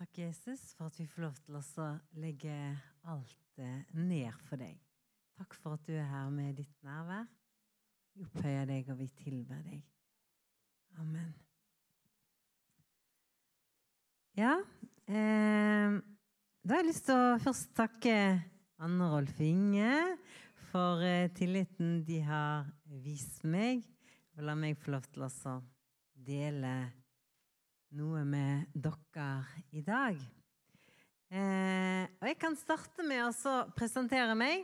Takk, Jesus, for at vi får lov til å legge alt eh, ned for deg. Takk for at du er her med ditt nærvær. Vi opphøyer deg, og vi tilber deg. Amen. Ja, eh, da har jeg lyst til å først takke Anne Rolf Inge for eh, tilliten de har vist meg. La meg få lov til å dele noe med dere i dag. Eh, og jeg kan starte med å presentere meg.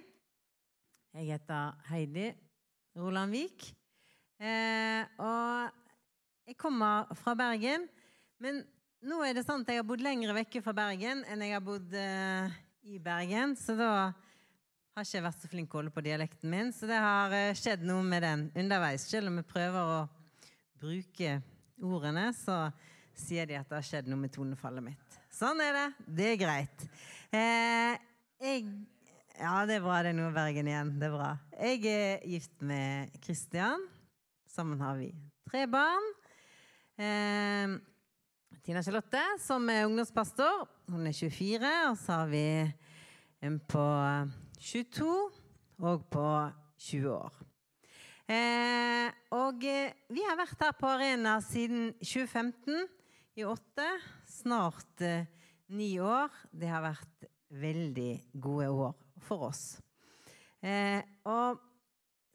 Jeg heter Heidi Rolandvik. Eh, og jeg kommer fra Bergen. Men nå er det at jeg har bodd lenger vekke fra Bergen enn jeg har bodd eh, i Bergen. Så da har ikke jeg vært så flink å holde på dialekten min. Så det har eh, skjedd noe med den underveis. Selv om jeg prøver å bruke ordene, så sier de at det har skjedd noe med tonefallet mitt. Sånn er det. Det er greit. Eh, jeg Ja, det er bra. Det er noe Bergen igjen. Det er bra. Jeg er gift med Kristian. Sammen har vi tre barn. Eh, Tina Charlotte, som er ungdomspastor. Hun er 24. Og så har vi en på 22 og på 20 år. Eh, og eh, vi har vært her på Arena siden 2015 i åtte, snart eh, ni år. Det har vært veldig gode år for oss. Eh, og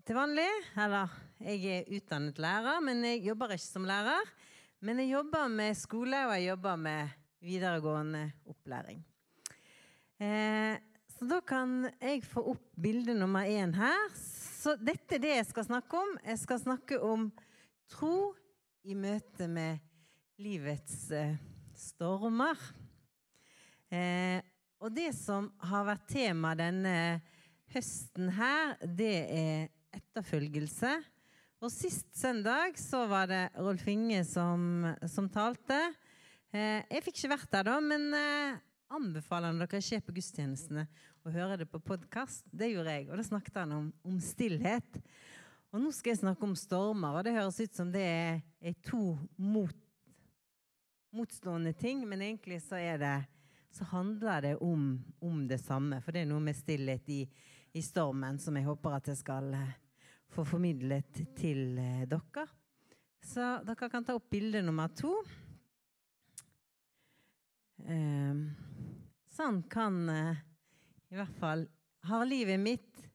til vanlig Eller, jeg er utdannet lærer, men jeg jobber ikke som lærer. Men jeg jobber med skole, og jeg jobber med videregående opplæring. Eh, så da kan jeg få opp bilde nummer én her. Så dette er det jeg skal snakke om. Jeg skal snakke om tro i møte med livets eh, stormer. Eh, og det som har vært tema denne høsten her, det er etterfølgelse. Og sist søndag så var det Rolf Inge som, som talte. Eh, jeg fikk ikke vært der da, men anbefaler dere å se på gudstjenestene og høre det på podkast. Det gjorde jeg, og da snakket han om, om, stillhet. Og nå skal jeg snakke om stormer, og det høres ut som det er, er to mot motstående ting, men egentlig så, det, så handler det om, om, det samme. For det er noe med stillhet i, i, stormen som jeg håper at jeg skal eh, få formidlet til eh, dere. Så dere kan ta opp bilde nummer to. Eh, sånn kan eh, i hvert fall har livet mitt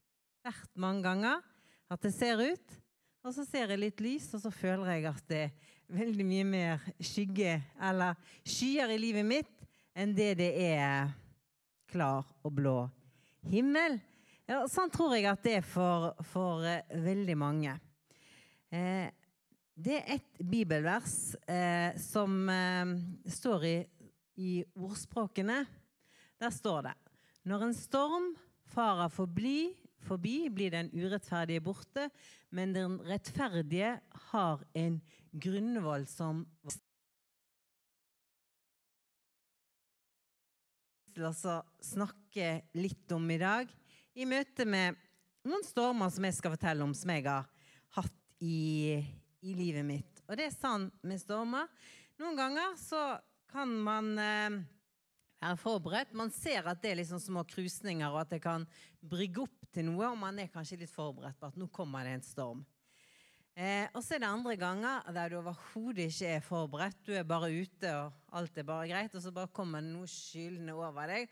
vært mange ganger. At det ser ut. Og så ser jeg litt lys, og så føler jeg at det er veldig mye mer skygge eller skyer i livet mitt enn det det er klar og blå himmel. Ja, sånn tror jeg at det er for, for uh, veldig mange. Eh, det er et bibelvers eh, som eh, står i, i ordspråkene. Der står det Når en storm farer forbi forbi, blir den urettferdige borte, men den rettferdige har en grunnvoll som til å snakke litt om i dag, i møte med noen stormer som jeg skal fortelle om, som jeg har hatt i, i livet mitt. Og det er sant med stormer. Noen ganger så kan man eh, være forberedt. Man ser at det er liksom små krusninger, og at det kan brygge opp til noe. Og man er kanskje litt forberedt på at nå kommer det en storm. Eh, og så er det andre ganger der du overhodet ikke er forberedt. Du er bare ute, og alt er bare greit. Og så bare kommer det noe skyldende over deg.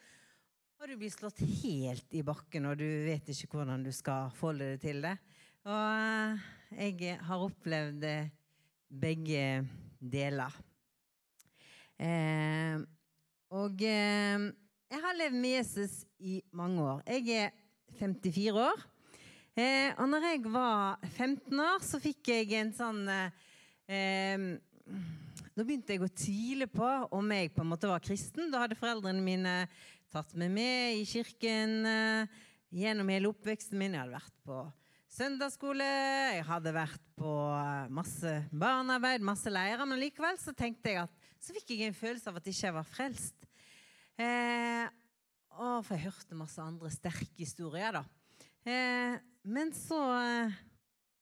Og du blir slått helt i bakken, og du vet ikke hvordan du skal forholde deg til det. Og eh, jeg har opplevd begge deler. Eh, og eh, jeg har levd med Jesus i mange år. Jeg er 54 år. Eh, og når jeg var 15 år, så fikk jeg en sånn eh, Da begynte jeg å tvile på om jeg på en måte var kristen. Da hadde foreldrene mine tatt meg med i kirken eh, gjennom hele oppveksten min. Jeg hadde vært på søndagsskole, jeg hadde vært på masse barnearbeid, masse leirer. Men likevel så tenkte jeg at så fikk jeg en følelse av at ikke jeg var frelst. Eh, å, for jeg hørte masse andre sterke historier, da. Eh, men så eh,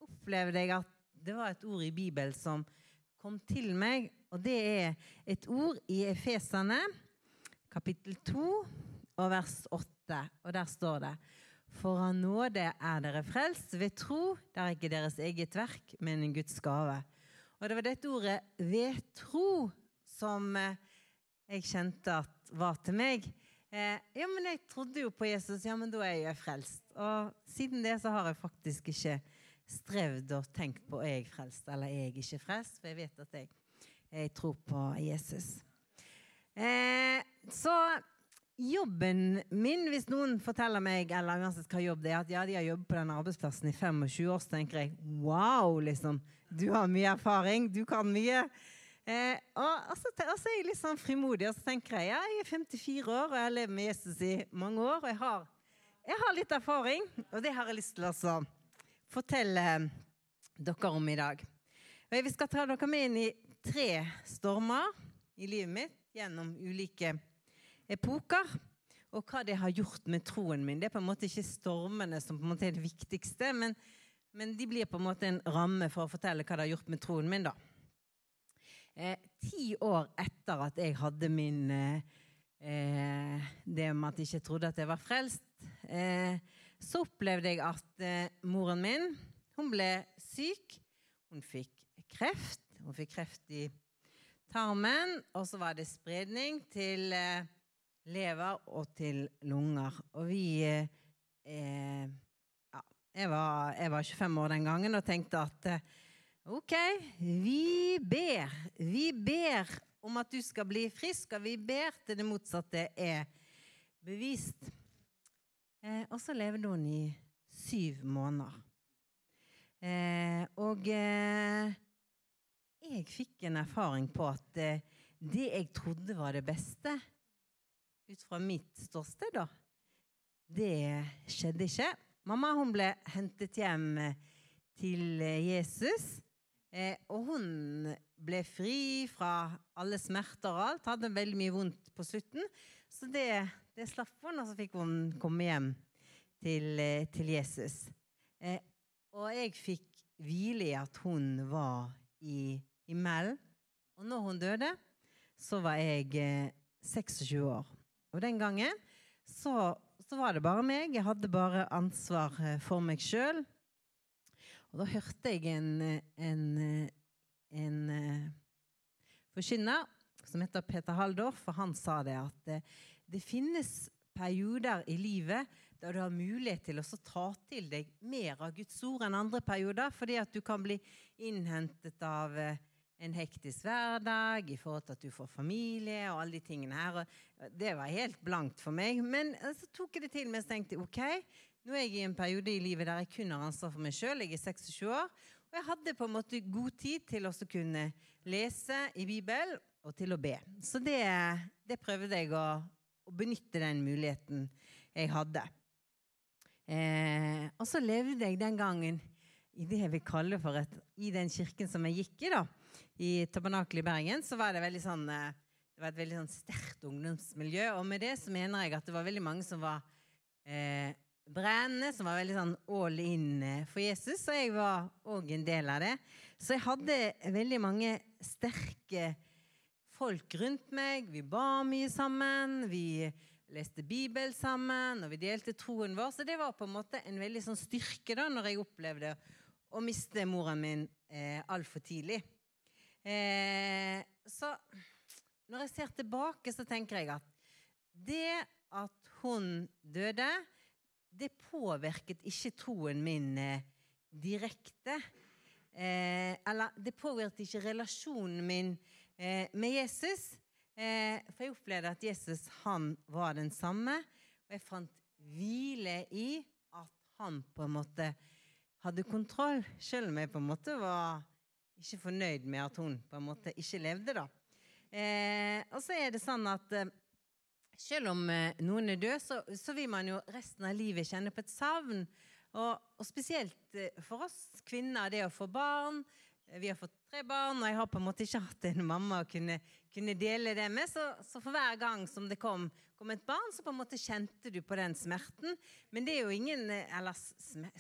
opplevde jeg at det var et ord i Bibelen som kom til meg, og det er et ord i Efesene, kapittel 2 og vers 8. Og der står det For av nåde er dere frelst ved tro. Det er ikke deres eget verk, men en Guds gave. Og det var dette ordet 'ved tro' som eh, jeg kjente at var til meg. Eh, ja, men jeg trodde jo på Jesus, ja, men da er jeg frelst. Og siden det så har jeg faktisk ikke strevd og tenkt på er jeg frelst eller er jeg ikke frelst, for jeg vet at jeg, jeg tror på Jesus. Eh, så jobben min, hvis noen forteller meg eller uansett hva jobb det er, at ja, de har jobbet på den arbeidsplassen i 25 år, så tenker jeg wow, liksom. Du har mye erfaring, du kan mye. Eh, og så er jeg litt sånn frimodig, og så tenker jeg ja, jeg er 54 år og jeg har levd med Jesus i mange år. Og jeg har, jeg har litt erfaring, og det har jeg lyst til å fortelle dere om i dag. Og Vi skal ta dere med inn i tre stormer i livet mitt gjennom ulike epoker. Og hva det har gjort med troen min. Det er på en måte ikke stormene som på en måte er det viktigste, men, men de blir på en måte en ramme for å fortelle hva det har gjort med troen min. da. Eh, ti år etter at jeg hadde min eh, Det med at jeg ikke trodde at jeg var frelst, eh, så opplevde jeg at eh, moren min hun ble syk. Hun fikk kreft. Hun fikk kreft i tarmen, og så var det spredning til eh, lever og til lunger. Og vi eh, eh, Ja, jeg var, jeg var, 25 år den gangen og tenkte at eh, OK, vi ber. Vi ber om at du skal bli frisk, og vi ber til det motsatte er bevist. Eh, og så levde hun i syv måneder. Eh, og eh, jeg fikk en erfaring på at det jeg trodde var det beste, ut fra mitt ståsted, da. Det skjedde ikke. Mamma hun ble hentet hjem eh, til eh, Jesus. Eh, og hun ble fri fra alle smerter og alt. Hadde veldig mye vondt på slutten. Så det, det slapp hun, og så fikk hun komme hjem til, eh, til Jesus. Eh, og jeg fikk hvile i at hun var i himmelen. Og når hun døde, så var jeg 26 eh, år. Og den gangen så, så, var det bare meg. Jeg hadde bare ansvar eh, for meg sjøl. Og da hørte jeg en, en, en en forkynner som heter Peter Halldorf, og han sa det at det, eh, det finnes perioder i livet der du har mulighet til å ta til deg mer av Guds ord enn andre perioder, fordi at du kan bli innhentet av en hektisk hverdag, i forhold til at du får familie og alle de tingene her. Det var helt blankt for meg. Men eh, så tok jeg det til meg og tenkte ok, nå er jeg i en periode i livet der jeg kun har ansvar for meg sjøl. Jeg er 26 år. Og jeg hadde på en måte god tid til å kunne lese i Bibelen og til å be. Så det, det prøvde jeg å, å, benytte den muligheten jeg hadde. Eh, og så levde jeg den gangen i det jeg vil kalle for et, i den kirken som jeg gikk i. da, i Tabernakelet i Bergen, så var det sånn eh, det var et veldig sånn sterkt ungdomsmiljø. Og med det så mener jeg at det var veldig mange som var eh, brennende, som var veldig sånn all in eh, for Jesus. Og jeg var òg en del av det. Så jeg hadde veldig mange sterke folk rundt meg. Vi ba mye sammen. Vi leste Bibel sammen, og vi delte troen vår. Så det var på en måte en veldig sånn styrke da når jeg opplevde å miste moren min eh, altfor tidlig. Eh, så når jeg ser tilbake, så tenker jeg at det at hun døde, det påvirket ikke troen min eh, direkte. Eh, eller det påvirket ikke relasjonen min eh, med Jesus. Eh, for jeg opplevde at Jesus han var den samme, og jeg fant hvile i at han på en måte hadde kontroll, selv om jeg på en måte var ikke fornøyd med at hun på en måte ikke levde, da. Eh, og så er det sånn at eh, selv om eh, noen er død, så, så, vil man jo resten av livet kjenne på et savn. Og, og spesielt eh, for oss kvinner, det å få barn. Vi har fått tre barn, og jeg har på en måte ikke hatt en mamma å kunne, kunne dele det med. Så, så, for hver gang som det kom, kom, et barn, så på en måte kjente du på den smerten. Men det er jo ingen eh, Eller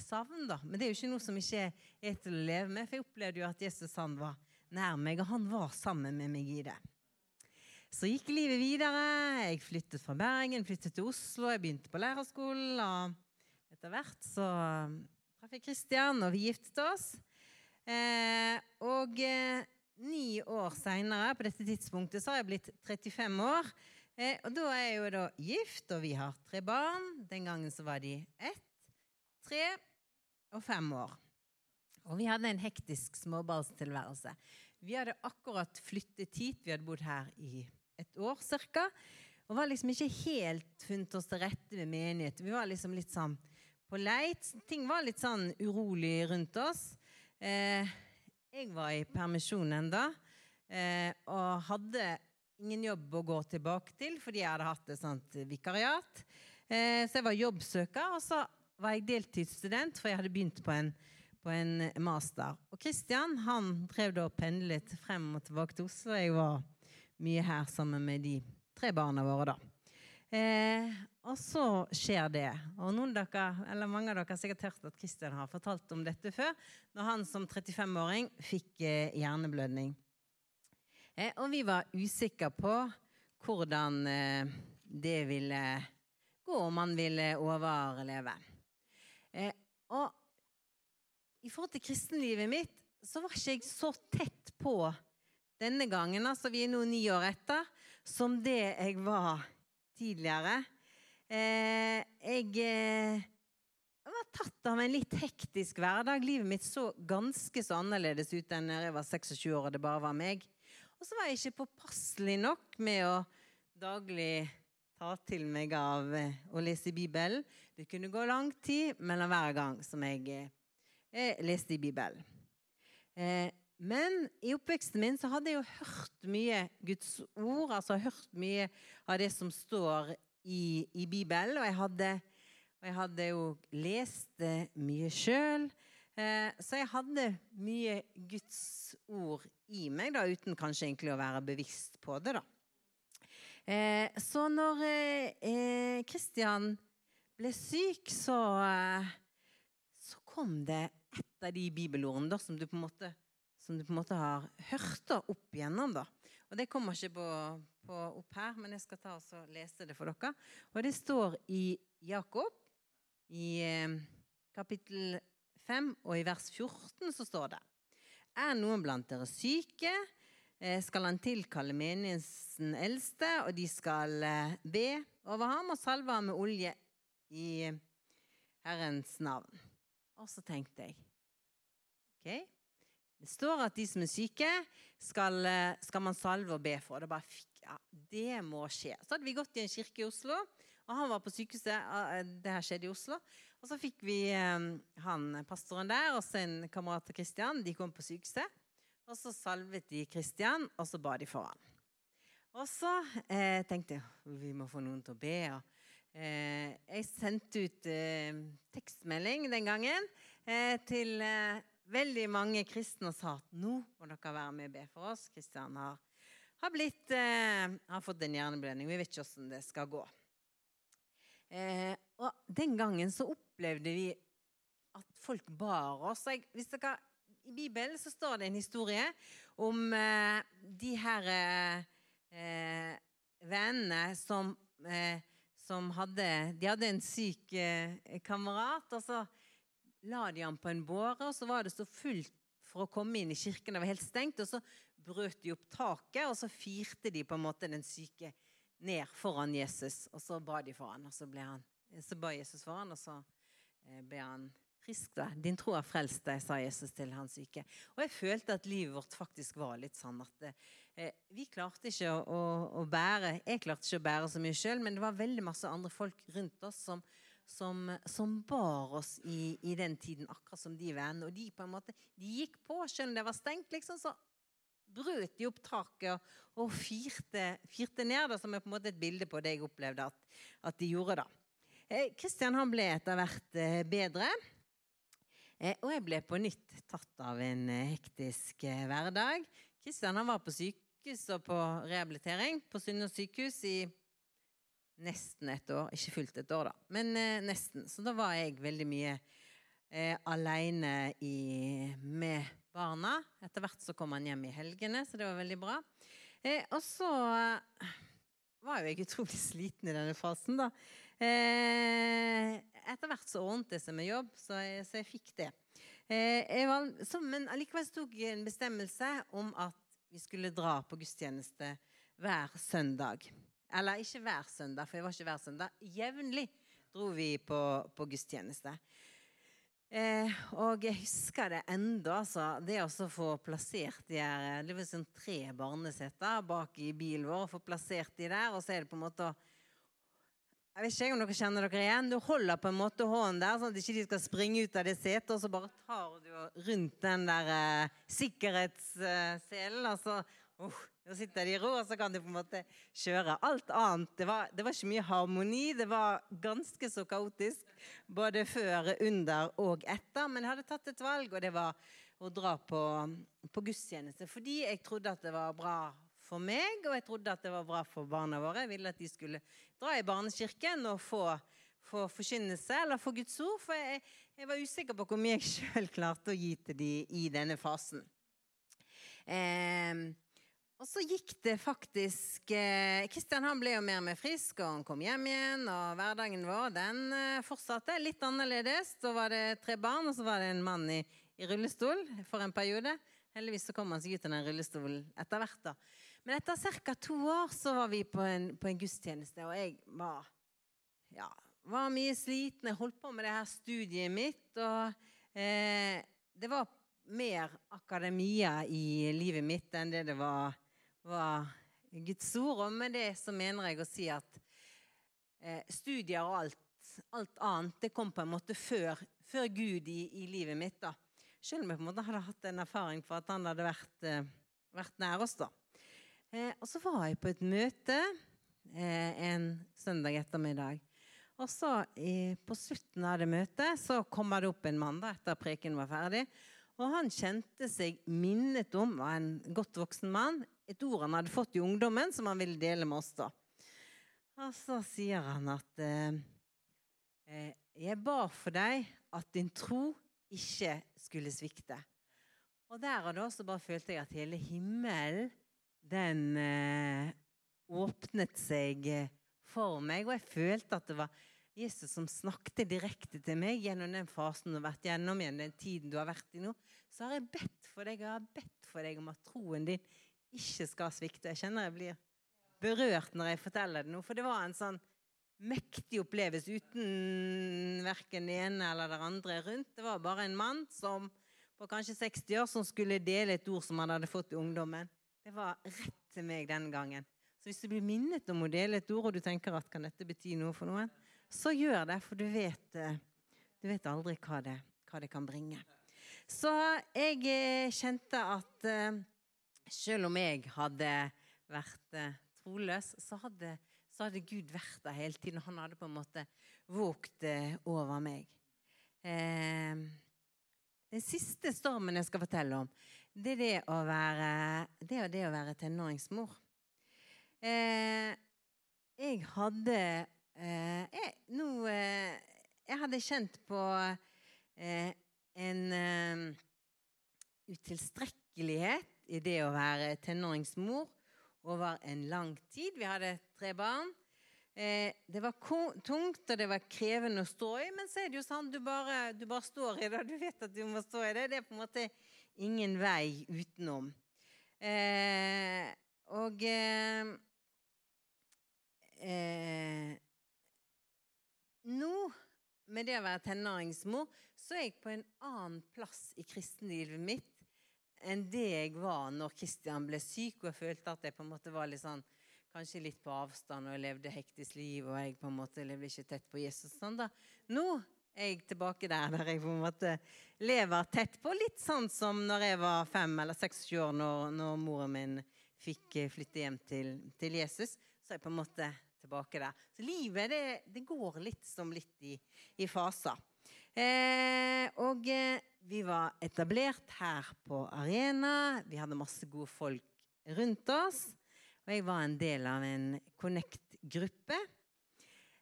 savn, da. Men det er jo ikke noe som ikke er til å leve med. For jeg opplevde jo at Jesus han var nær meg, og han var sammen med meg i det. Så gikk livet videre. Jeg flyttet fra Bergen, flyttet til Oslo, jeg begynte på lærerskolen. Og etter hvert så traff jeg Kristian, og vi giftet oss. Eh, og eh, ni år seinere, på dette tidspunktet, så har jeg blitt 35 år. Eh, og da er jeg jo da gift, og vi har tre barn. Den gangen så var de ett, tre og fem år. Og vi hadde en hektisk småbarnstilværelse. Vi hadde akkurat flyttet hit. Vi hadde bodd her i et år ca. Og var liksom ikke helt funnet oss til rette med menighet. Vi var liksom litt sånn på leit. Ting var litt sånn urolig rundt oss. Eh, jeg var i permisjon enda, eh, og hadde ingen jobb å gå tilbake til fordi jeg hadde hatt et sånt vikariat. Eh, så jeg var jobbsøker, og så var jeg deltidsstudent, for jeg hadde begynt på en, på en master. Og Kristian han drev da og pendlet frem og tilbake til Oslo. Jeg var mye her sammen med de tre barna våre, da. Eh, og så skjer det. Og noen dere, eller mange av dere har sikkert hørt at Kristian har fortalt om dette før, når han som 35-åring fikk eh, hjerneblødning. Eh, og vi var usikre på hvordan eh, det ville gå, om han ville overleve. Eh, og i forhold til kristenlivet mitt så var ikke jeg så tett på denne gangen, altså vi er nå ni år etter, som det jeg var tidligere. Eh, jeg eh, var tatt av en litt hektisk hverdag. Livet mitt så ganske så annerledes ut enn da jeg var 26 år og det bare var meg. Og så var jeg ikke påpasselig nok med å daglig ta til meg av eh, å lese Bibelen. Det kunne gå lang tid mellom hver gang som jeg eh, leste i Bibelen. Eh, men i oppveksten min så hadde jeg jo hørt mye Guds ord, altså hørt mye av det som står i, i Bibelen. Og jeg, hadde, og jeg hadde jo lest det mye sjøl. Eh, så jeg hadde mye Guds ord i meg, da, uten kanskje egentlig å være bevisst på det. da. Eh, så når Kristian eh, ble syk, så, eh, så kom det et av de bibelordene da, som du på en måte som du på en måte har hørt opp igjennom. da. Og Det kommer ikke på, på opp her, men jeg skal ta og lese det for dere. Og Det står i Jakob, i eh, kapittel 5, og i vers 14 så står det Er noen blant dere syke, eh, skal han tilkalle menighetens eldste, og de skal eh, be over ham og salve ham med olje i Herrens navn. Og så tenkte jeg OK, det står at de som er syke, skal, eh, skal man salve og be for. Det, bare, ja, det må skje. Så hadde vi gått i en kirke i Oslo, og han var på sykehuset. Eh, det her skjedde i Oslo. Og så fikk vi eh, han pastoren der og sin kamerat Kristian. De kom på sykehuset. Og så salvet de Kristian, og så ba de for han. Og så eh, tenkte jeg vi må få noen til å be. Og, eh, jeg sendte ut eh, tekstmelding den gangen til veldig mange kristne sa at nå må dere være med og be for oss. Kristian har, har, blitt, eh, har fått en hjerneblødning. Vi vet ikke hvordan det skal gå. Eh, og den gangen så opplevde vi at folk bar oss. Jeg, hvis dere, I Bibelen så står det en historie om eh, de her eh, vennene som, eh, som hadde De hadde en syk eh, kamerat. og så la de ham på en båre, og så var det så fullt for å komme inn i kirken. Det var helt stengt. Og så brøt de opp taket, og så firte de på en måte den syke ned foran Jesus. Og så ba de for han, og så, han, så ba Jesus for han, og så eh, ble han frisk. da. 'Din tro har frelst deg', sa Jesus til han syke. Og jeg følte at livet vårt faktisk var litt sånn at eh, vi klarte ikke å, å, å, bære Jeg klarte ikke å bære så mye sjøl, men det var veldig masse andre folk rundt oss som som, som bar oss i, i, den tiden, akkurat som de vennene. Og de på en måte, de gikk på, selv om det var stengt, liksom, så brøt de opp taket og, og firte, firte, ned, da, som er på en måte et bilde på det jeg opplevde at, at de gjorde. da. Kristian han ble etter hvert eh, bedre. Eh, og jeg ble på nytt tatt av en eh, hektisk hverdag. Kristian var på sykehus og på rehabilitering på Sunnaas sykehus i nesten et år. Ikke fullt et år, da, men eh, nesten. Så da var jeg veldig mye eh, aleine med barna. Etter hvert så kom han hjem i helgene, så det var veldig bra. Eh, og så var jo jeg utrolig sliten i denne fasen, da. Eh, etter hvert så ordnet det seg med jobb, så jeg, så jeg fikk det. Eh, var, så, men allikevel tok jeg en bestemmelse om at vi skulle dra på gudstjeneste hver søndag. Eller ikke hver søndag, for jeg var ikke hver søndag. Jevnlig dro vi på, på gudstjeneste. Eh, og jeg husker det enda, altså. Det å få plassert de her Det var sånn tre barneseter bak i bilen vår. Få plassert de der, og så er det på en måte jeg vet ikke om dere kjenner dere igjen. Du holder på en måte hånden der, sånn at de ikke skal springe ut av det setet, og så bare tar du rundt den der eh, sikkerhetsselen. og så uh, nå sitter de i ro, og så kan de på en måte kjøre. Alt annet det var, det var, ikke mye harmoni. Det var ganske så kaotisk både før, under og etter. Men jeg hadde tatt et valg, og det var å dra på, på gudstjeneste. Fordi jeg trodde at det var bra for meg, og jeg trodde at det var bra for barna våre. Jeg ville at de skulle dra i barnekirken og få, få forkynnelse eller få Guds ord. For jeg, jeg var usikker på hvor mye jeg sjøl klarte å gi til dem i denne fasen. Eh, og så gikk det faktisk Kristian han ble jo mer og mer frisk, og han kom hjem igjen. Og hverdagen vår den eh, fortsatte litt annerledes. Så var det tre barn, og så var det en mann i, i rullestol for en periode. Heldigvis så kom han seg ut av den rullestolen etter hvert. da. Men etter ca. to år så var vi på en, på en gudstjeneste, og jeg var, ja, var mye sliten. Jeg holdt på med det her studiet mitt, og eh, det var mer akademia i livet mitt enn det det var var Guds ord. Og med det så mener jeg å si at eh, studier og alt, alt, annet det kom på en måte før, før Gud i, i, livet mitt. da. Selv om jeg på en måte hadde hatt en erfaring for at han hadde vært, eh, vært nær oss. da. Eh, og så var jeg på et møte eh, en søndag ettermiddag. Og så på slutten av det møtet så kommer det opp en mann da, etter preken var ferdig. Og han kjente seg minnet om, var en godt voksen mann, et ord han hadde fått i ungdommen, som han ville dele med oss. da. Og så sier han at eh, eh, Jeg ba for deg at din tro ikke skulle svikte. Og der og da så bare følte jeg at hele himmelen, den eh, åpnet seg eh, for meg. Og jeg følte at det var Jesus som snakket direkte til meg gjennom den fasen du har vært gjennom, gjennom den tiden du har vært i nå. Så har jeg bedt for deg, og jeg har bedt for deg om at troen din ikke skal svikte. Jeg kjenner jeg blir berørt når jeg forteller det nå, for det var en sånn mektig opplevelse uten verken det ene eller det andre rundt. Det var bare en mann som på kanskje 60 år som skulle dele et ord som han hadde fått i ungdommen. Det var rett til meg den gangen. Så hvis du blir minnet om å dele et ord, og du tenker at kan dette bety noe for noen, så gjør det, for du vet, eh, du vet aldri hva det, hva det, kan bringe. Så jeg eh, kjente at eh, selv om jeg hadde vært eh, troløs, så hadde, så hadde, Gud vært der hele tiden. Han hadde på en måte våget eh, over meg. Eh, den siste stormen jeg skal fortelle om, det er det å være, det er det å være tenåringsmor. Eh, jeg hadde eh, jeg, nå, eh, jeg hadde kjent på en utilstrekkelighet i det å være tenåringsmor over en lang tid. Vi hadde tre barn. Eh, det var tungt, og det var krevende å stå i, men så er det jo sånn du bare, du bare står i det. Du vet at du må stå i det. Det er på en måte ingen vei utenom. Eh, og eh, eh Nå, med det å være tenåringsmor, så er jeg på en annen plass i kristenlivet mitt enn det jeg var når Kristian ble syk, og jeg følte at jeg på en måte var litt sånn kanskje litt på avstand, og jeg levde hektisk liv, og jeg på en måte levde ikke tett på Jesus. Sånn da. Nå er jeg tilbake der der jeg på en måte lever tett på, litt sånn som når jeg var fem eller seks år, når, når moren min fikk eh, flytte hjem til, til, Jesus. Så er jeg på en måte tilbake der. Så livet, det, det går litt som litt i, i faser. Eh, og eh, vi var etablert her på Arena. Vi hadde masse gode folk rundt oss. Og jeg var en del av en Connect-gruppe.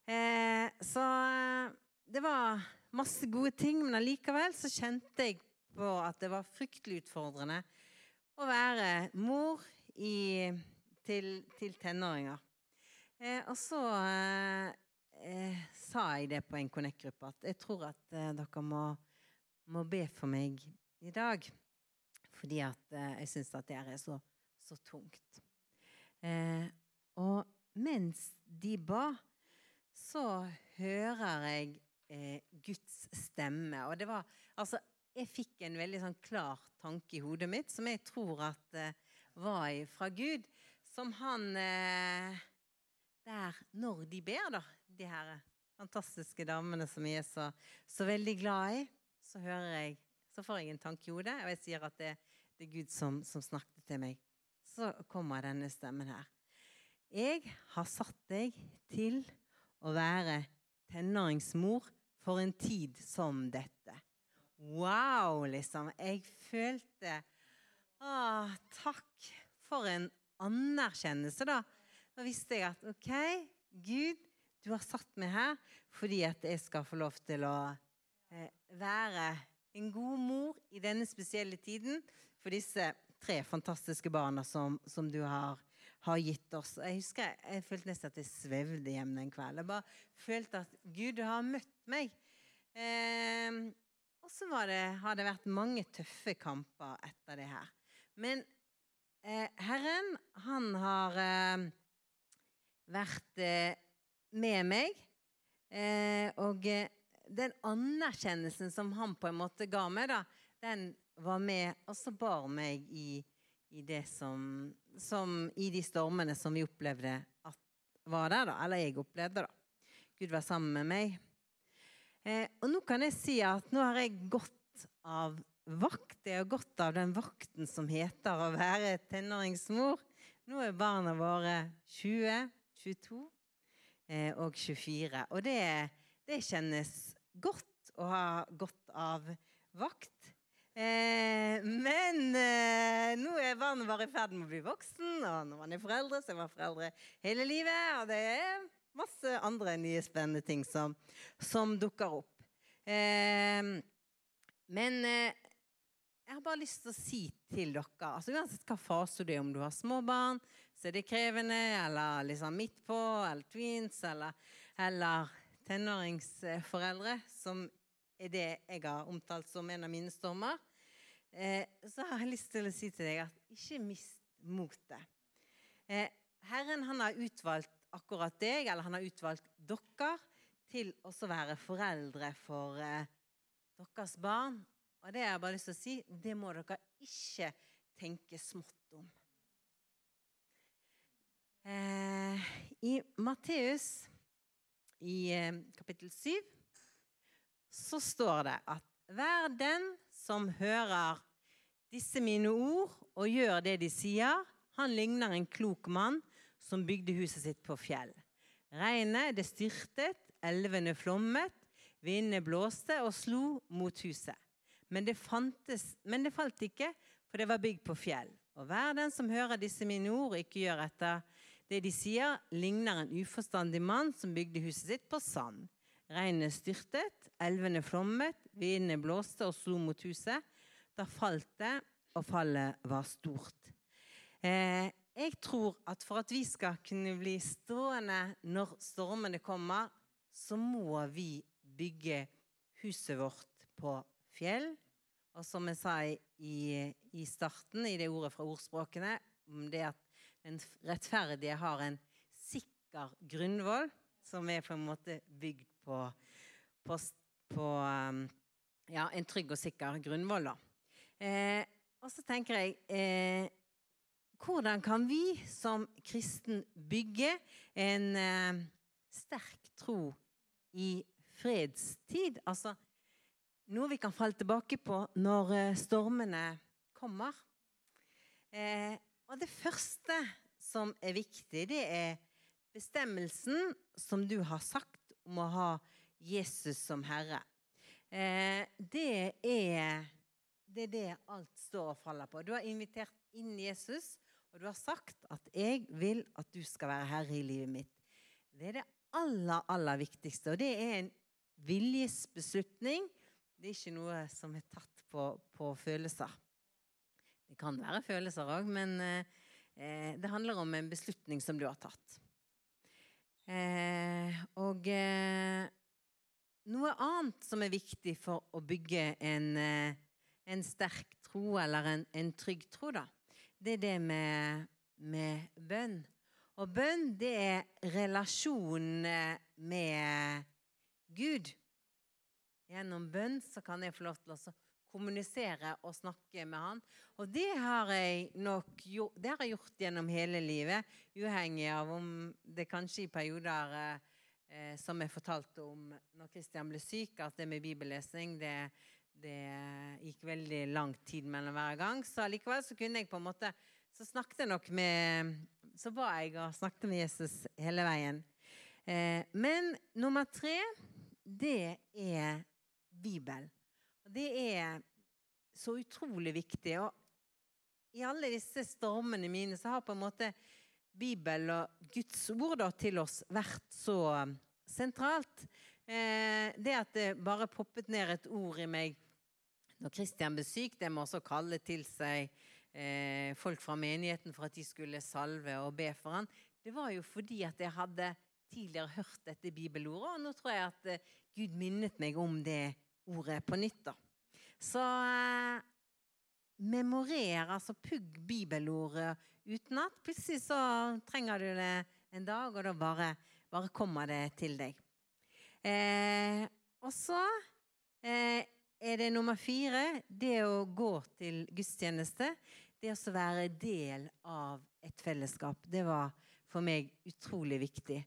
Eh, så eh, det var masse gode ting, men allikevel så kjente jeg på at det var fryktelig utfordrende å være mor i, til, til, tenåringer. Eh, og så eh, eh, sa jeg det på en Connect-gruppe at jeg tror at eh, dere må, må, be for meg i dag. Fordi at eh, jeg syns at det er så, så tungt. Eh, og mens de ba, så hører jeg Guds stemme. Og det var altså jeg fikk en veldig sånn klar tanke i hodet mitt som jeg tror at uh, var fra Gud. Som han der Når de ber, da, de her fantastiske damene som jeg er så, så veldig glad i, så hører jeg Så får jeg en tanke i hodet, og jeg sier at det, det er Gud som, som snakket til meg. Så kommer denne stemmen her. Jeg har satt deg til å være tenåringsmor for en tid som dette. Wow, liksom. Jeg følte Å, takk for en anerkjennelse, da. Da visste jeg at OK, Gud, du har satt meg her fordi at jeg skal få lov til å eh, være en god mor i denne spesielle tiden for disse tre fantastiske barna som, som du har, har, gitt oss. Jeg husker jeg følte nesten at jeg svevde hjem den kvelden. Jeg bare følte at Gud, du har møtt meg. Eh, og så har det vært mange tøffe kamper etter det her. Men eh, Herren, han har eh, vært eh, med meg. Eh, og eh, den anerkjennelsen som han på en måte ga meg, da, den var med og så bar meg i, i det som, som, I de stormene som vi opplevde at var der, da. Eller jeg opplevde, da. Gud var sammen med meg. Eh, og nå kan jeg si at nå har jeg gått av vakt. Jeg har gått av den vakten som heter å være tenåringsmor. Nå er barna våre 20, 22 eh, og 24. Og det, det, kjennes godt å ha gått av vakt. Eh, men eh, nå er barnet bare i ferd med å bli voksen, og når man er foreldre, så er man foreldre hele livet. Og det er masse andre nye spennende ting som, som dukker opp. Eh, men eh, jeg har bare lyst til å si til dere altså Uansett hva fase du er, om du har små barn, så er det krevende, eller liksom midt på, eller tweens, eller, eller tenåringsforeldre, som er det jeg har omtalt som en av mine stormer, eh, så har jeg lyst til å si til deg at ikke mist motet. Eh, Herren han har utvalgt akkurat deg, eller han har utvalgt dere til å være foreldre for eh, deres barn. Og det har jeg bare lyst til å si, det må dere ikke tenke smått om. Eh, I Matteus i eh, kapittel 7 så står det at hver den som hører disse mine ord og gjør det de sier, han ligner en klok mann som bygde huset sitt på fjell. Regnet det styrtet, elvene flommet, vindene blåste og slo mot huset. Men det, fantes, men det falt ikke, for det var bygd på fjell. Og hver den som hører disse mine ord ikke gjør etter det de sier, ligner en uforstandig mann som bygde huset sitt på sand. Regnet styrtet, elvene flommet, vindene blåste og slo mot huset. Da falt det, og fallet var stort. Eh, jeg tror at for at vi skal kunne bli stående når stormene kommer, så må vi bygge huset vårt på fjell. Og som jeg sa i, i starten, i det ordet fra ordspråkene, om det at den rettferdige har en sikker grunnvoll, som er på en måte bygd på, på, på um, ja, en trygg og sikker grunnvoll. Eh, og så tenker jeg eh, hvordan kan vi som kristen bygge en eh, sterk tro i fredstid? Altså noe vi kan falle tilbake på når eh, stormene kommer. Eh, og det første som er viktig, det er bestemmelsen som du har sagt om å ha Jesus som herre. Eh, det er det er det alt står og faller på. Du har invitert inn Jesus, og du har sagt at 'jeg vil at du skal være herre i livet mitt'. Det er det aller, aller viktigste. Og det er en viljesbeslutning. Det er ikke noe som er tatt på, på følelser. Det kan være følelser òg, men eh, det handler om en beslutning som du har tatt. Og eh, noe annet som er viktig for å bygge en, eh, en sterk tro, eller en, en, trygg tro, da, det er det med, med bønn. Og bønn, det er relasjonen med Gud. Gjennom bønn så kan jeg få lov til å kommunisere og snakke med han. Og det har jeg nok gjort, det har jeg gjort gjennom hele livet, uavhengig av om det kanskje i perioder eh, som jeg fortalte om når Kristian ble syk, at det med bibellesning det, det gikk veldig lang tid mellom hver gang. Så likevel så kunne jeg på en måte Så snakket jeg nok med Så var jeg og snakket med Jesus hele veien. Eh, men nummer tre, det er Bibel. Det er så utrolig viktig. Og i alle disse stormene mine så har på en måte Bibel og Guds ord til oss vært så sentralt. Eh, det at det bare poppet ned et ord i meg når Kristian ble syk, det må også kalle til seg eh, folk fra menigheten for at de skulle salve og be for han. Det var jo fordi at jeg hadde tidligere hørt dette bibelordet, og nå tror jeg at eh, Gud minnet meg om det ordet på nytt. da. Så eh, memorer, altså pugg bibelordet utenat. Plutselig så trenger du det en dag, og da bare, bare kommer det til deg. Eh, og så eh, er det nummer fire det å gå til gudstjeneste. Det å være del av et fellesskap. Det var for meg utrolig viktig.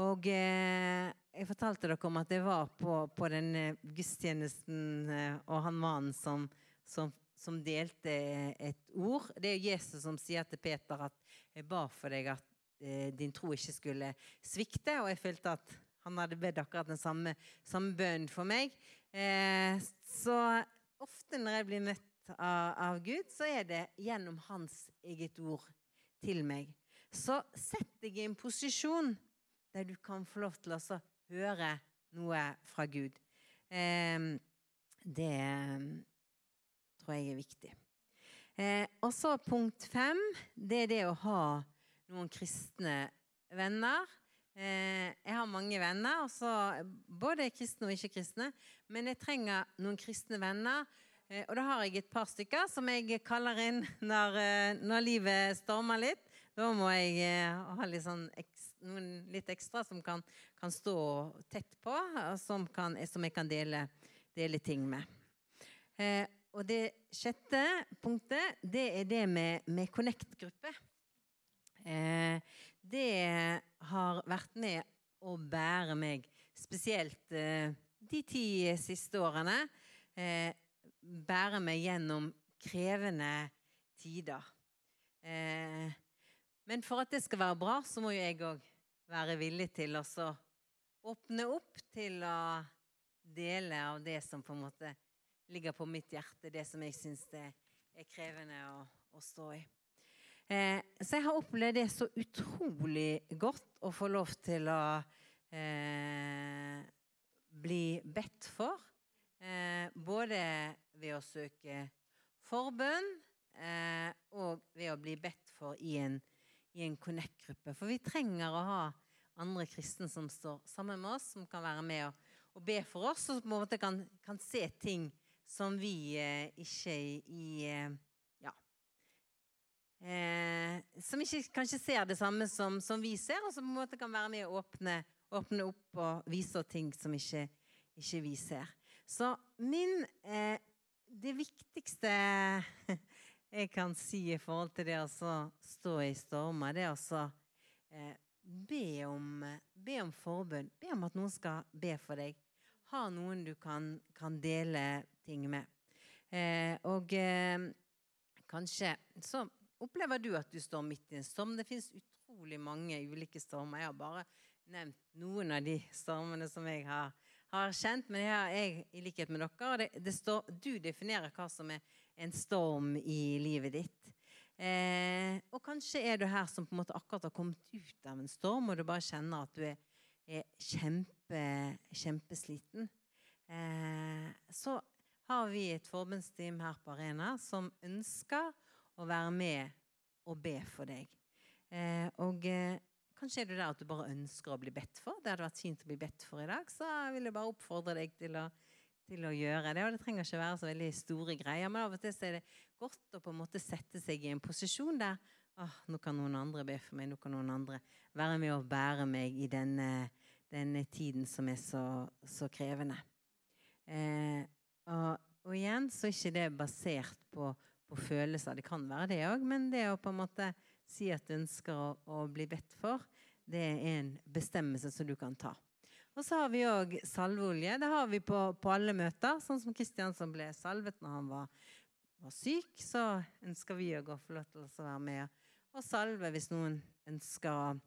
Og eh, jeg fortalte dere om at jeg var på, på den gudstjenesten eh, og han mannen som, som, som, delte et ord. Det er Jesus som sier til Peter at 'jeg ba for deg at eh, din tro ikke skulle svikte'. Og jeg følte at han hadde bedt akkurat den samme, samme bønnen for meg. Eh, så ofte når jeg blir møtt av, av Gud, så er det gjennom hans eget ord til meg. Så sett deg i en posisjon der du kan få lov til å høre noe fra Gud. Eh, det ehm, tror jeg er viktig. Eh, og så punkt fem. Det er det å ha noen kristne venner. Eh, jeg har mange venner, både kristne og ikke-kristne. Men jeg trenger noen kristne venner. Eh, og da har jeg et par stykker som jeg kaller inn når, når livet stormer litt. Da må jeg ha litt, sånn, noen litt ekstra som kan, kan, stå tett på, som, kan, som jeg kan dele, dele ting med. Eh, og det sjette punktet, det er det med, med Connect-gruppe. Eh, det har vært med å bære meg, spesielt eh, de ti siste årene. Eh, bære meg gjennom krevende tider. Eh, men for at det skal være bra, så må jo jeg òg være villig til å åpne opp til å dele av det som på en måte ligger på mitt hjerte, det som jeg syns er krevende å, å stå i. Eh, så jeg har opplevd det så utrolig godt å få lov til å eh, bli bedt for. Eh, både ved å søke forbønn eh, og ved å bli bedt for i en i en Connect-gruppe. For vi trenger å ha andre kristne som står sammen med oss, som kan være med og, og be for oss, og på en måte kan, kan se ting som vi eh, ikke i eh, Ja. Eh, som ikke kanskje ser det samme som, som, vi ser, og som på en måte kan være med å åpne, åpne opp og vise ting som ikke, ikke, vi ser. Så min eh, Det viktigste jeg kan si i forhold til det å stå i stormer, det er eh, be, om, be om forbund. Be om at noen skal be for deg. Ha noen du kan, kan dele ting med. Eh, og eh, kanskje så opplever du at du står midt i en storm. Det fins utrolig mange ulike stormer. Jeg har bare nevnt noen av de stormene som jeg har, har kjent. Men jeg, jeg, i likhet med dere, det, det står, du definerer hva som er en storm i livet ditt. Eh, og kanskje er du her som på en måte akkurat har kommet ut av en storm, og du bare kjenner at du er, er kjempe, kjempesliten. Eh, så har vi et forbundsteam her på Arena som ønsker å være med og be for deg. Eh, og eh, Kanskje er du der at du bare ønsker å bli bedt for. Det hadde vært fint å bli bedt for i dag. Så vil jeg bare oppfordre deg til å, til å gjøre det. Og det trenger ikke være så veldig store greier, men av og til er det godt å på en måte sette seg i en posisjon der oh, nå kan noen andre be for meg, nå kan noen andre være med og bære meg i denne, denne tiden som er så, så krevende. Eh, og, og, igjen så er ikke det basert på, på følelser. Det kan være det òg, men det å på en måte si at du ønsker å, å, bli bedt for, det er en bestemmelse som du kan ta. Og så har vi òg salveolje. Det har vi på, på, alle møter. Sånn som Kristiansson ble salvet når han var, var syk, så ønsker vi òg å få lov til å være med og salve hvis noen ønsker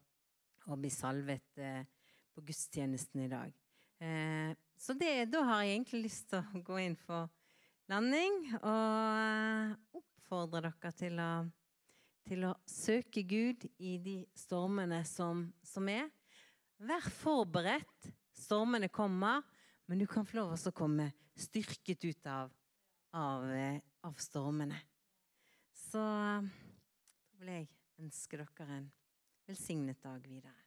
å, bli salvet eh, på gudstjenesten i dag. Eh, så det, da har jeg egentlig lyst til å gå inn for landing og oppfordre dere til å til å søke Gud i de stormene som, som er. Vær forberedt. Stormene kommer, men du kan få lov til å komme styrket ut av, av, eh, av stormene. Så da vil jeg ønske dere en velsignet dag videre.